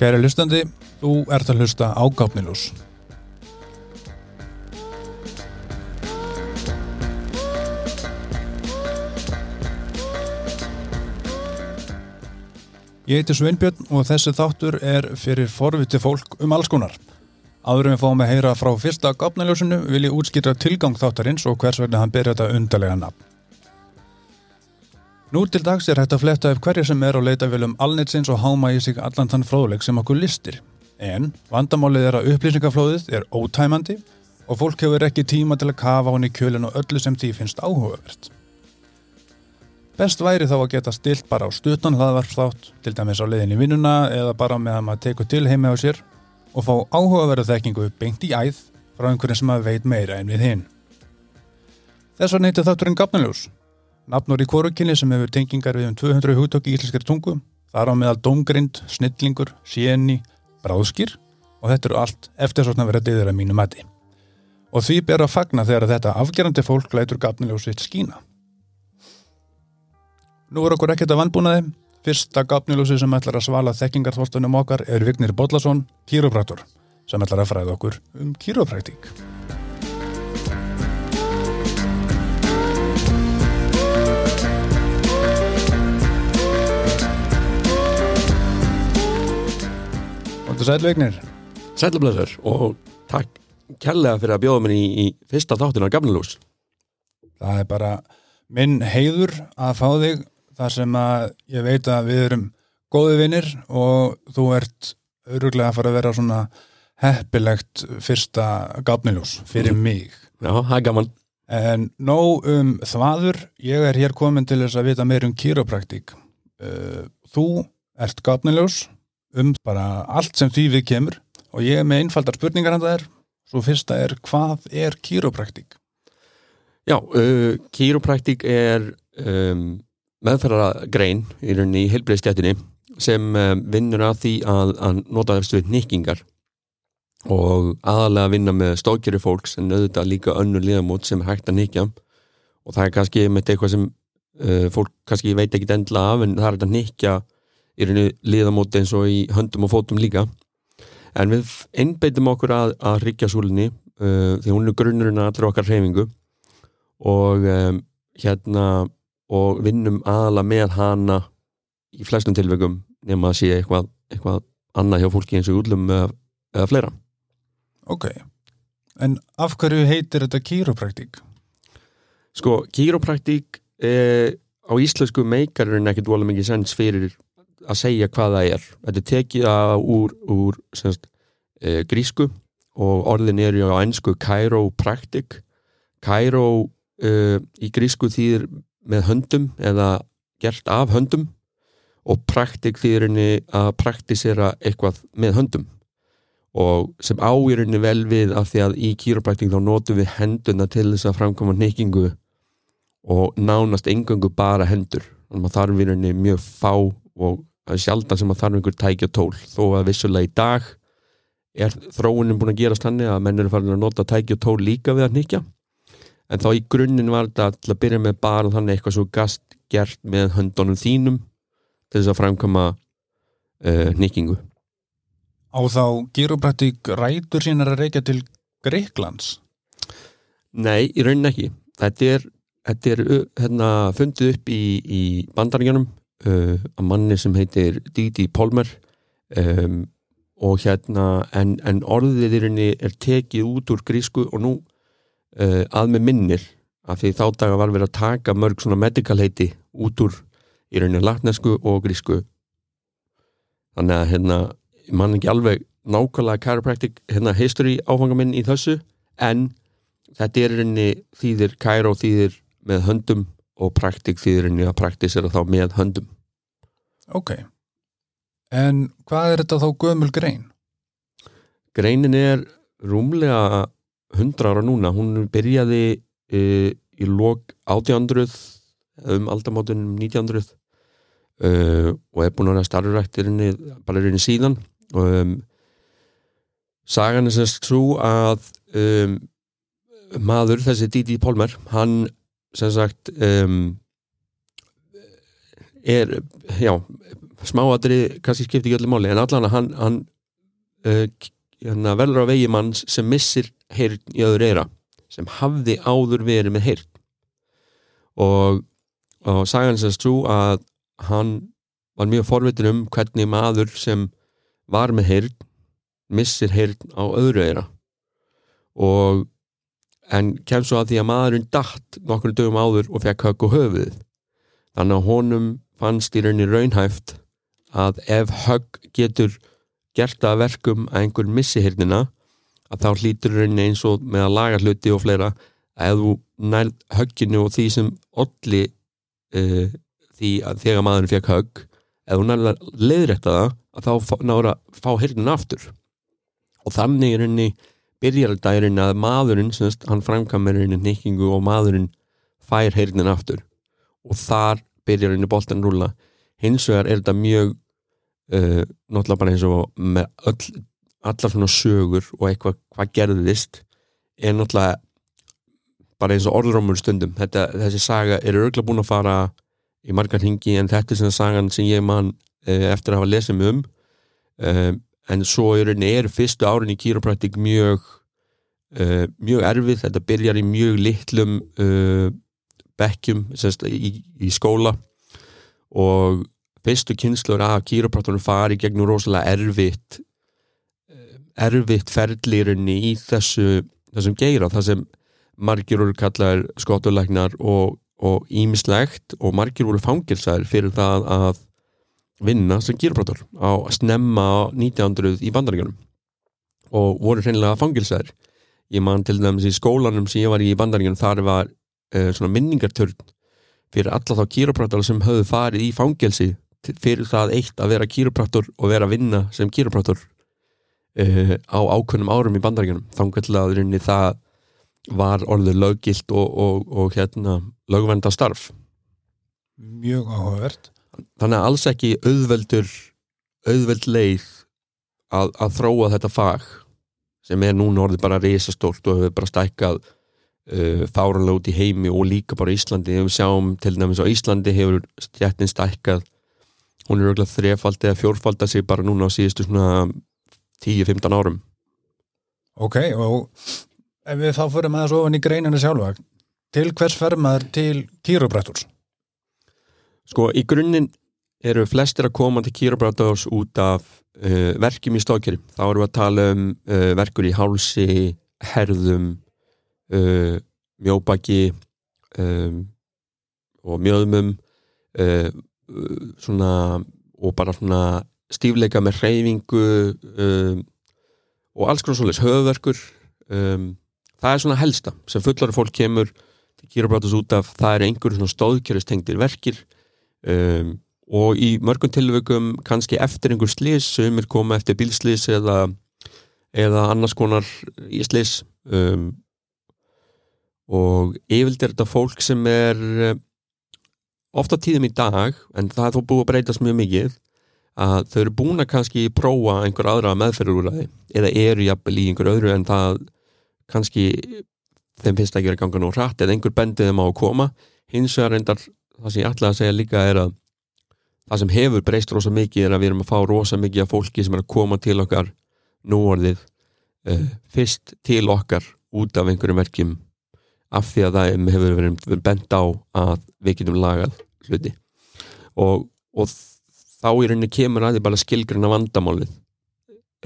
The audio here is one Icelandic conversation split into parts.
Kæri hlustandi, þú ert að hlusta á Gápnilús. Ég heiti Sveinbjörn og þessi þáttur er fyrir forviti fólk um alls konar. Áður en við fáum að heyra frá fyrsta Gápnilúsinu vil ég útskýra tilgang þáttarins og hvers vegna hann byrja þetta undarlega nafn. Nú til dags er hægt að fletta ef hverja sem er á leitavilum alnetsins og háma í sig allan þann fróðleg sem okkur listir. En vandamálið er að upplýsingaflóðið er ótæmandi og fólk hefur ekki tíma til að kafa hann í kjölinn og öllu sem því finnst áhugavert. Best væri þá að geta stilt bara á stuttan hlaðvarpsþátt, til dæmis á leiðin í vinnuna eða bara meðan maður tekur til heimi á sér og fá áhugaverða þekkingu beint í æð frá einhverjum sem maður veit meira en við hinn. Þess var neytið þátturinn gafnuljós. Nafnur í kórukinni sem hefur tengingar við um 200 hugtök í íslenskari tungu, þar á meðal domgrind, snillingur, séni, bráðskýr og þetta eru allt eftir svona verið að mínu mati. Og því ber að fagna þegar þetta afgerandi fólk lætur gafnuljósitt skína. Nú er okkur ekkert að vannbúnaði. Fyrsta gafnuljósi sem ætlar að svala þekkingarþvostunum okkar er Vignir Bodlason, kýrópraktor, sem ætlar að fræða okkur um kýrópraktík. Þetta er sælvegnir. Sælublöður og takk kærlega fyrir að bjóða mér í, í fyrsta þáttin á Gafnilús. Það er bara minn heiður að fá þig þar sem að ég veit að við erum góði vinnir og þú ert öruglega að fara að vera svona heppilegt fyrsta gafniljós fyrir Mhm. mig. Já, það er gaman. En nóg um þvaður, ég er hér komin til þess að vita meir um kýrópraktík. Uh, Þú ert gafniljós um bara allt sem því við kemur og ég er með einfaldar spurningar hann það er. Svo fyrsta er, hvað er kýrópraktík? Já, uh, kýrópraktík er um, meðferðaragrein í rauninni í heilbreyðstjættinni sem um, vinnur að því að, að nota við nikkingar og aðalega að vinna með stókjari fólks en auðvitað líka önnur liðamót sem er hægt að nikja og það er kannski með eitthvað sem uh, fólk kannski veit ekki endla af en það er þetta nikja í rauninni liðamót eins og í höndum og fótum líka. En við einbeitum okkur að, að ríkjasúlinni uh, því hún er grunnurinn að allir okkar hreyfingu. Og um, hérna og vinnum aðalega með hana í flestum tilveikum nema að sé eitthvað, eitthvað annað hjá fólki eins og útlum eða, eða fleira. Ok, en af hverju heitir þetta kýrópraktík? Sko, kýrópraktík eh, á íslensku meikar er ekkert vola mikið sens fyrir að segja hvað það er. Þetta er tekið að úr, úr semst, eh, grísku og orðin eru á ennsku chiropractic. Chiro eh, í grísku þýðir með höndum eða gert af höndum og praktik þýðir henni að praktisera eitthvað með höndum og sem áýrinni vel við af því að í kýrópraktík þá notum við henduna til þess að framkoma neykingu og nánast engöngu bara hendur þannig að í rauninni mjög fá og það er sjaldan sem maður þarf einhver tækja tól. Þó að vissulega í dag er þróunin búin að gerast þannig að menn eru farin að nota tækja tól líka við að nýkja en þá í grunninn var þetta til að byrja með bara þannig eitthvað svo gast gert með höndunum þínum til þess að framkoma uh, nýkingu Á þá kýrópraktík rætur sínar að reykja til Greiklands? Nei, í rauninni ekki. Þetta er, þetta er hérna, fundið upp í, í bandaríjanum uh, að manni sem heitir Didi Polmer um, og hérna en, en orðið í rauninni er tekið út úr grísku og nú uh, að með minnir af því þá daga var verið að taka mörg svona medical heiti út úr í rauninni latnesku og grísku. Þannig að hérna ég man ekki alveg nákvæmlega chiropractic hérna history áfanga minn í þessu en þetta er rauninni þýðir Cairo þýðir með höndum og praktik þýðir rauninni að praktisera þá með höndum Ok. En hvað er þetta þá gömul grein? greinin er rúmlega 100 ára núna hún byrjaði e, í lok 1800 um aldamótunum 1900 e, og er búin að vera starfræktirinni bara rauninni síðan og um, sagan er sérst svo að um, maður, þessi Didi Polmer hann sem sagt um, er, já smáadri kannski skipti ekki öllu máli en allan að hann, hann uh, hérna, velur á vegi manns sem missir heyrn í öðru eira sem hafði áður verið með heyrn. Og, og sagan sem strú að hann var mjög forvitin um hvernig maður sem var með heyrn missir heyrn á öðru eira og en kem svo að því að maðurinn datt nokkur dögum áður og fekk högg og höfuð þannig að honum fannst í rauninni raunhæft að ef högg getur gert að verkum að einhver missi heyrnina að þá hlýtur rauninni eins og með að laga hluti og fleira að þú nær högginu og því sem olli uh, því að þegar maðurinn fekk högg ef þú nær að leiðrætta það að þá nára að fá heyrnina aftur. Og þannig er rauninni í rauninni að maðurinn semst, hann framkamir rauninni nikkingu og maðurinn fær heyrnin aftur. Og þar byrjar rauninni boltan rúla hins vegar er þetta mjög uh, náttúrulega bara eins og með öll, allar svona sögur og eitthvað hvað gerðist er náttúrulega bara eins og orðrómur stundum. Þetta, þessi saga er örgulega búin að fara í margar hingi en þetta er svona sagan sem ég man uh, eftir að hafa lesið mig um. Uh, en svo í rauninni er fyrstu árin í kýrópraktik mjög uh, mjög erfið, þetta byrjar í mjög litlum uh, bekkjum semst, í, í skóla. Og fyrstu kynnslur af kýrópraktorinn fari gegnum rosalega erfitt erfitt ferðlýrunni í þessu þessum geira, það sem margir voru kallar skottulegnar og ímislegt og, og margir voru fangilsæðir fyrir það að vinna sem kýrópraktor á snemma 1900 í bandaríkanum og voru hreinlega fangilsæðir ég man til dæmis í skólanum sem ég var í bandaríkanum þar var svona minningartörn fyrir alla þá kýrópraktor sem höfðu farið í fangelsi fyrir það eitt að vera kýrópraktor og vera að vinna sem kýrópraktor uh, á ákveðnum árum í bandaríkanum að það var orður löggilt og, og, og hérna lögvenda starf Mjög áhugavert. Þannig að alls ekki auðveldur auðveld leið að, að þróa þetta fag sem er núna orðið bara reysastórt og hefur bara stækkað uh, fáranlega út í heimi og líka bara Íslandi. Við sjáum til dæmis á Íslandi hefur stjættin stækkað. Hún er auðvitað þrefald eða fjórfald að sig bara núna á síðustu svona 10-15 árum. Ok, og ef við þá fyrir maður svo ofan í greininu sjálfa til hvers fer maður til kýrópraktors? Sko, í grunninn eru flestir að koma til kýrópraktors út af uh, verkjum í stókjari þá erum við að tala um uh, verkur í hálsi, herðum uh, mjóbaki um, og mjöðmum svona og bara svona stífleika með hreyfingu um, og alls konar svolítið höfverkur um, það er svona helsta sem fullari fólk kemur af það er einhverjum svona stóðkjöristengtir verkir og í mörgum tilvökum kannski eftir einhver slis sem er koma eftir bílslis eða, eða annars konar í slis um, og yfirlt er þetta fólk sem er eh, ofta tíðum í dag en það er þó búið að breytast mjög mikið að þau eru búin að kannski prófa einhver aðra meðferðurúræði eða eru jafnvel í einhver öðru en það kannski þeim finnst ekki að ganga nú hratt eða einhver bendið þeim á að koma. Hins vegar reyndar það sem ég ætla að segja líka er að það sem hefur breyst rosa mikið er að við erum að fá rosa mikið af fólki sem er að koma til okkar núorðið uh, fyrst til okkar út af einhverjum verkjum af því að það hefur verið bent á að við getum lagað hluti. Og, og þá í rauninni kemur að því bara skilgruna vandamálið.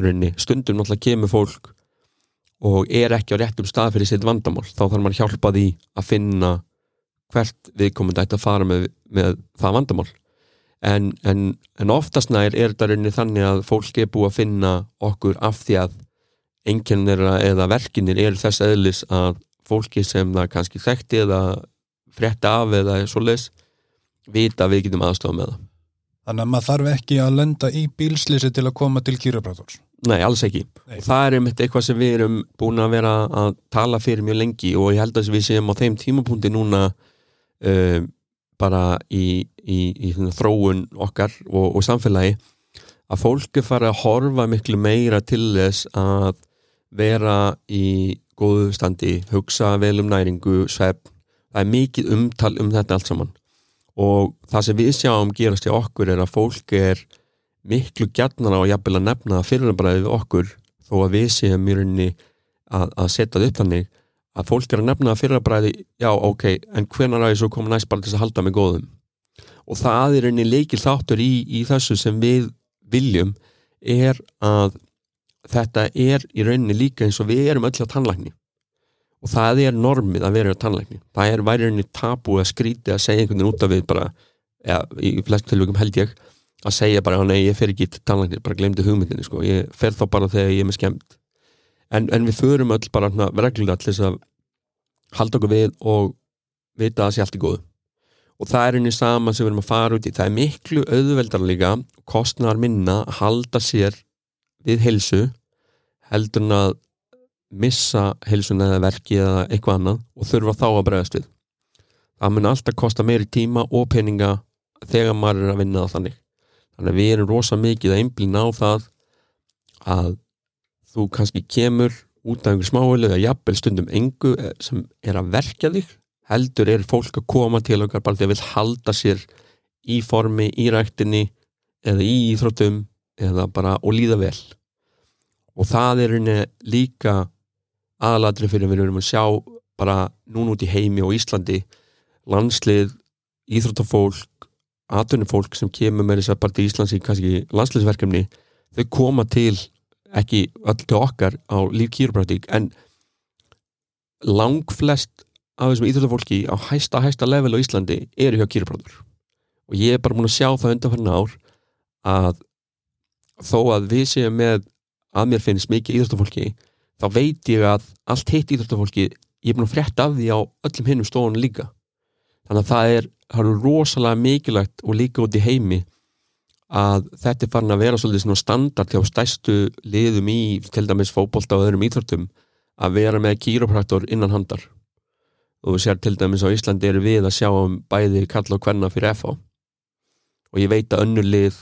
Rauninni, stundum náttúrulega kemur fólk og er ekki á réttum stað fyrir sitt vandamál, þá þarf maður hjálpa því að finna hvert viðkomandi ætti að fara með, með það vandamál. En, en, en oftast nær er þetta rauninni þannig að fólk er búið að finna okkur af því að enginnir eða verkinir er þess eðlis að fólki sem það kannski þekkti eða frétta af eða svo les vita að við getum aðstofa með það Þannig að maður þarf ekki að lenda í bílslýsi til að koma til kýraprætors Nei, alls ekki. Nei. Það er einmitt eitthvað sem við erum búin að vera að tala fyrir mjög lengi og ég held að við séum á þeim tímapunkti núna uh, bara í, í, í þróun okkar og, og samfélagi að fólki fara að horfa miklu meira til þess að vera í góðu standi, hugsa vel um næringu, svepp, það er mikið umtal um þetta allt saman. Og það sem við sjáum gerast í okkur er að fólk er miklu gjarnar á að jafnvel að nefna fyrirbræðið okkur þó að við séum í rauninni að, að setja það upp þannig að fólk er að nefna fyrirbræði já ok, en hvenar á ég svo koma næst bara til þess að halda mig góðum? Og það er rauninni leikil þáttur í, í þessu sem við viljum er að þetta er í rauninni líka eins og við erum öll á tannlækni. Og það er normið að vera á tannlækni. Það er væri rauninni tabu að skríti að segja einhvern veginn út af við bara ja, í flest tilvægum held ég að segja bara, nei, ég fer ekki til tannlæknir, bara glemdi hugmyndinni, sko, ég fer þá bara þegar ég er með skemmt. En, en við förum öll bara reglulega til þess að halda okkur við og vita að það sé allt í góðu. Og það er einnig saman sem við erum að fara út í. Það er miklu auðveldar líka kostnar minna að halda sér við helsu heldur en að missa helsuna eða verki eða eitthvað annað og þurfa þá að bregðast við. Það mun alltaf kosta meiri tíma og peninga þegar maður er að vinna það þannig. Þannig að við erum rosa mikið að einblýna á það að þú kannski kemur út af einhver smáhuli eða jafnvel stundum engu eh, sem er að verka þig heldur er fólk að koma til okkar bara því að vil halda sér í formi, í ræktinni eða í íþróttum eða bara og líða vel. Og það er henni líka aðalatri fyrir við erum að sjá bara núna út í heimi og Íslandi landslið, íþróttafólk atvinnufólk sem kemur með þess að bara til Íslands í kannski landsleisverkefni þau koma til ekki öll til okkar á lífkýrupraktík en lang flest af þessum íþjóðafólki á hæsta hæsta level á Íslandi eru hjá kýruprátur og ég er bara múin að sjá það undan fyrir ár að þó að við séum með að mér finnst mikið íþjóðafólki þá veit ég að allt hitt íþjóðafólki ég er búin að frétta af því á öllum hinnum stofunum líka. Þannig að það er það eru rosalega mikilvægt og líka út í heimi að þetta er farin að vera svolítið standard hjá stæstu liðum í til dæmis fókbólta og öðrum íþróttum að vera með kýrópraktor innan handar. Og við sér til dæmis á Íslandi eru við að sjá um bæði kalla og hvenna fyrir FH og ég veit að önnur lið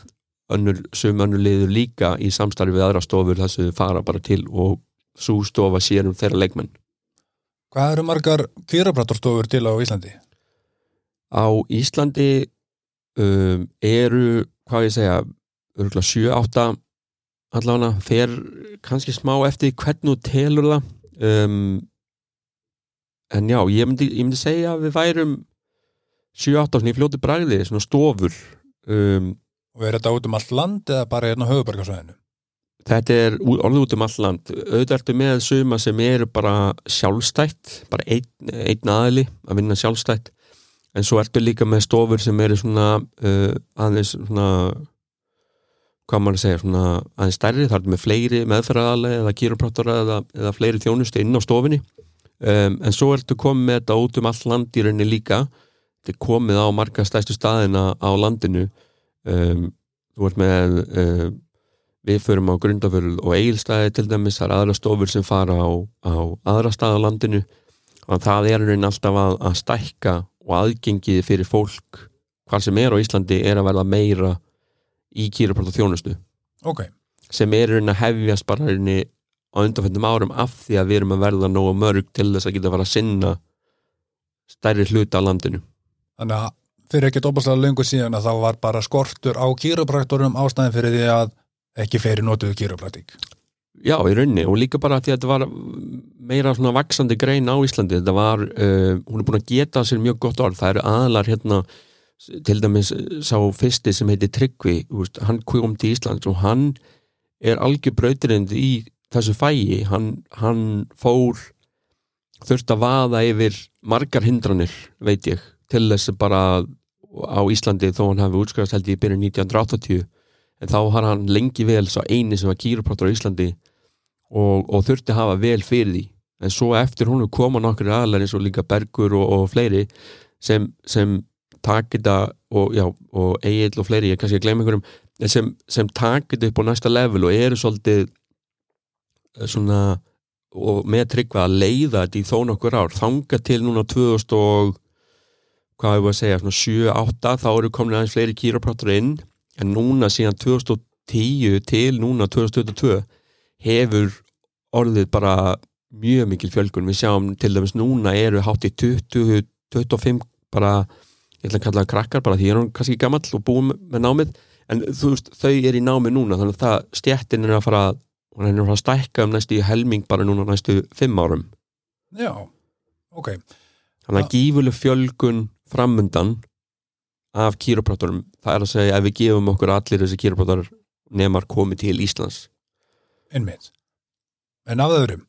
önnur, sum önnur liður líka í samstarfi við aðra stofur þess að þau fara bara til og svo stofa sér um þeirra leikmenn Hvað eru margar kýrópraktorstofur til á Íslandi? Á Íslandi um, eru, hvað ég segja, örgulega 7-8 allavega, fer kannski smá eftir hvernig þú telur það. Um, en já, ég myndi, ég myndi segja að við værum 7-8 svona í fljóti bræði, svona stofur. Um, Og er þetta út um allt land eða bara hérna á höfubarkarsvæðinu? Þetta er orðið út um all land. Auðvitað með suma sem eru bara sjálfstætt, bara einn, einn aðli að vinna sjálfstætt. En svo ertu líka með stofur sem eru svona uh, aðeins svona hvað maður segja, svona aðeins stærri. Þar með fleiri meðferðaðalega eða kýruprátora eða, eða fleiri þjónustu inn á stofinni um, en svo ertu komið með þetta út um all land í rauninni líka. Þetta er komið á marga stæstu staðina á landinu um, þú ert með uh, við förum á grundaföruð og eigilstæði til dæmis, það er aðra stofur sem fara á, á aðra stað á landinu. Og það er rauninni alltaf að, að stækka og aðgengið fyrir fólk hvað sem er á Íslandi er að verða meira í kýrapráta þjónustu okay. sem er að hefjast bara á undanfjöndum árum af því að við erum að verða nógu mörg til þess að geta að fara að sinna stærri hluta á landinu. Þannig að fyrir ekkert óbúslega lengur síðan að þá var bara skortur á kýrapraktorum ástæðin fyrir því að ekki feiri notuðu kýrapraktík Já, í raunni og líka bara því að þetta var meira svona vaksandi grein á Íslandi. Þetta var, uh, hún er búin að geta sér mjög gott orð, það eru aðlar hérna til dæmis sá fyrsti sem heiti Tryggvi, veist, hann kom til Ísland og hann er algjör brautrind í þessu fægi hann, hann fór þurft að vaða yfir margar hindranir, veit ég til þess bara á Íslandi þó hann hafi útskrast held í byrju 1980 en þá har hann lengi vel svo eini sem var kýruprátur á Íslandi og, og þurfti að hafa vel fyrir því. En svo eftir hún koma nokkur aðlar eins og líka Bergur og, og fleiri sem, sem takit að og, og Egil og fleiri, ég kannski að glemja einhverjum sem, sem takit upp á næsta level og eru svolítið eh, svona og með tryggva að leiða þetta í þó nokkur ár. Þanga til núna 2000 og hvað hefur að segja, svona 7-8 þá eru komin aðeins fleiri kýraprátur inn. En núna síðan 2010 til núna 2022 hefur orðið bara mjög mikil fjölgun. Við sjáum til dæmis núna eru hátt í 20-25 bara ég ætla að kalla það krakkar bara því ég er hann kannski gamall og búið með, námið. En þú veist, þau er í námið núna þannig að það stjættin er að fara hún er að fara að stækka um næstu helming bara núna næstu fimm árum. Já, ok. þannig að gífuleg fjölgun framundan af kýróprátorum það er að segja ef við gefum okkur allir þessi kýróprátor nemar komið til Íslands Einmitt. En af öðrum,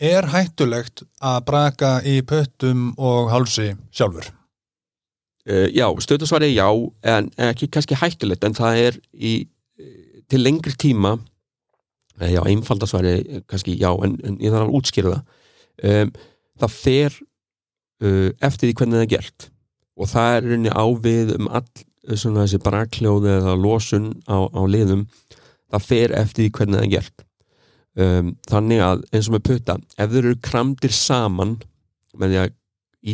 er hættulegt að braka í pöttum og hálsi sjálfur? Uh, já, stöðusvari já, en ekki kannski hættulegt, en það er í, til lengri tíma eh, já, einfaldasvari kannski já, en, en ég þarf að útskýra það um, það fer uh, eftir því hvernig það er gert. Og það er rauninni ávið um all svona þessi brakljóði eða losun á, á liðum það fer eftir því hvernig það er gert. Um, þannig að eins og með putta ef þeir eru kramdir saman með því að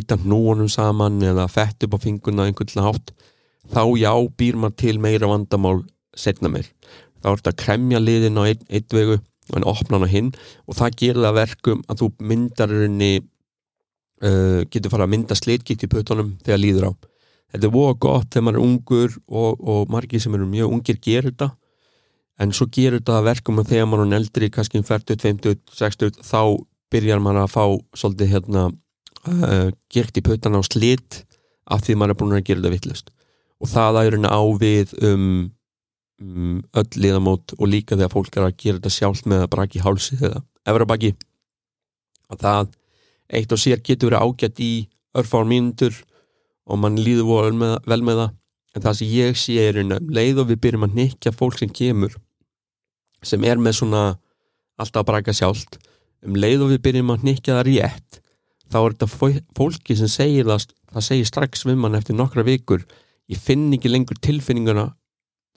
íta hnúanum saman eða fett upp á fingurna einhvern hátt þá já býr maður til meira vandamál setna meir. Þá er þetta að kremja liðin á einn, einn vegu en opna hann á hinn og það gerir það að verkum að þú myndar henni uh, getur fara að mynda slitgikt í puttunum þegar líður á. Þetta er voða gott þegar maður er ungur og, og margir sem eru mjög ungir gerir þetta. En svo gerir þetta verkum að þegar maður er eldri, kannski 40, 50, 60 þá byrjar maður að fá svolítið hérna uh, gikt í puttana á slit af því maður er búin að gera þetta vittlust og það er hérna á við um, um öll liðamót og líka þegar fólk er að gera þetta sjálf með að braki hálsi eða efra baki og það eitt og sér getur verið ágætt í örfár mínútur og mann líður með, vel með það. En það sem ég sé er hérna um leið og við byrjum að nikja fólk sem kemur sem er með svona alltaf að braka sjálft um leið og við byrjum að nikja það rétt þá er þetta fó- fólki sem segir það, það segir strax við mann eftir nokkra vikur ég finn ekki lengur tilfinninguna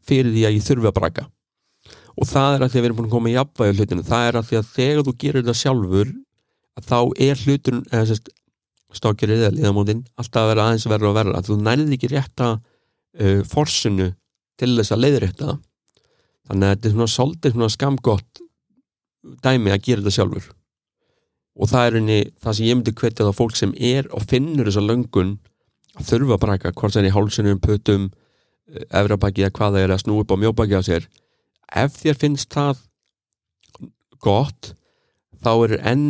fyrir því að ég þurfi að braka. Og það er að því að við erum búin að koma í á hlutinu, það er að því að þegar þú gerir þetta sjálfur þá er hlutur stókirið eða liðamótin alltaf að vera aðeins verður og verður þú nærði ekki rétta uh, forsinu til þess að leiðrétta það. Þannig að þetta er svona svolítið svona skamgott dæmi að gera þetta sjálfur. Og það er henni það sem ég myndi hvetja það fólk sem er og finnur þessa löngun að þurfa að braka hvort sem er í hálsunum, putum efrabaki eða hvað það er að snú upp á mjóbaki á sér. Ef þér finnst það gott þá eru enn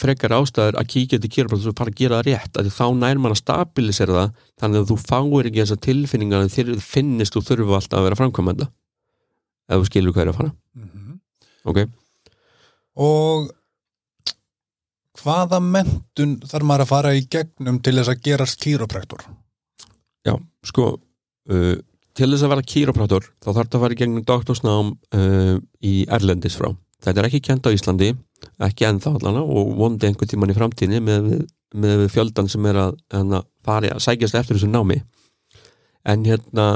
frekar ástæður að kíkja til kýraprátt og fara að gera það rétt að þá nær mann að stabilisera það þannig að þú fáir ekki þessa tilfinningar en þér finnist þú þurfa alltaf að vera framkvæmenda ef þú skilur hvað er að fara. Mm ok, Og hvaða mentun þarf maður að fara í gegnum til þess að gerast kýroprektor? já, sko uh, til þess að vera kýraprátor þá þarf þetta að fara í gegnum doktorsnám uh, í Erlendis frá þetta er ekki kent á Íslandi, ekki ennþá allana og vondi einhvern tímann í framtíðinni með, með fjöldan sem er að, að fara að sækjast eftir þessu námi. En hérna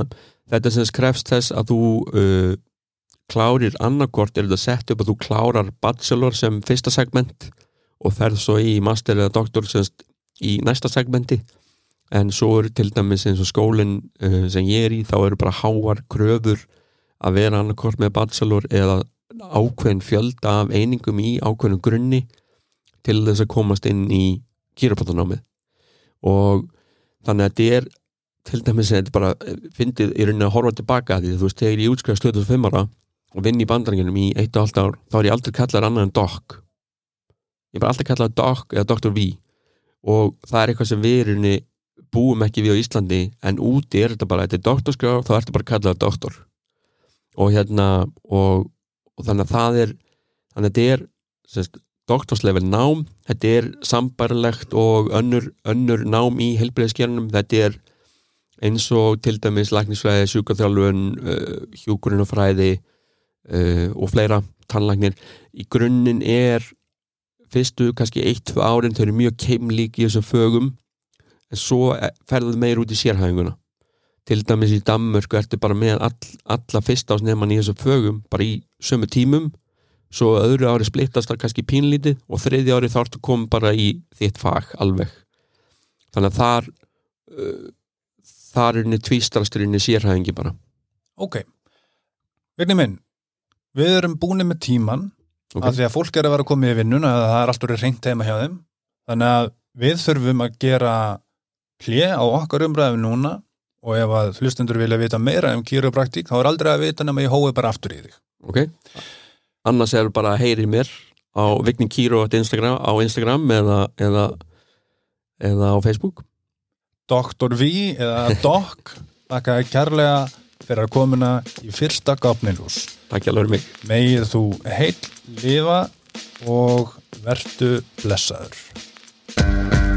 þetta sem skrefst þess að þú uh, klárir annarkort er þetta sett upp að þú klárar bachelor sem fyrsta segment og ferð svo í master eða doktor semst í næsta segmenti. En svo eru til dæmis eins og skólinn uh, sem ég er í þá eru bara háar kröfur að vera annarkort með bachelor eða ákveðin fjölda af einingum í ákveðin grunni til þess að komast inn í kýrapátanámið og þannig að þetta er til dæmis þetta er bara eh, fyndið í rauninni að horfa tilbaka að því þú veist þegar ég útskrifast 25 ára og vinn í bandaringunum í 1,5 ár þá er ég aldrei kallar annað en doc ég er bara alltaf kallar doc eða Dr. V. Og það er eitthvað sem við í rauninni búum ekki við á Íslandi en úti er þetta bara, þetta er doktorskrá þá ertu bara að kalla það doktor. Og hérna og, og þannig að það er þannig að þetta er sérst, doktorslevel nám þetta er sambarlegt og önnur, önnur nám í helbriðskjörnum þetta er eins og til dæmis læknisfræði, sjúkaþjálfun uh, hjúkurinn uh, og fleira tannlæknir. Í grunninn er fyrstu kannski eitt, tvö árin þau eru mjög keimlík í þessum fögum en svo ferðuð meir út í sérhæfinguna til dæmis í Danmörku ertu bara með all, alla fyrsta ásnefman í þessum fögum bara í sömu tímum. Svo öðru ári splittast það kannski pínlítið og þriði ári þá ertu komið bara í þitt fag alveg. Þannig að þar uh, þar er henni tvístrasturinn í sérhæfingi bara. Ok, Vigni minn, við erum búin með tíman Ok. af því að fólk er að vera komið í vinnun eða það er alltaf reynt heima hjá þeim. Þannig að við þurfum að gera hlje á okkar umræðum núna og ef að hlustendur vilja vita meira um kýrópraktík þá er aldrei að vita nema ég hói bara aftur í þig. Ok. Annars er bara að heyri mér á Vigni Kíró á Instagram, á Instagram eða, eða, eða á Facebook. Dr. V eða Doc þakka kærlega fyrir að komuna í fyrsta gafnilhús. Takk hjá mig. Megið þú heill lifa og vertu blessaður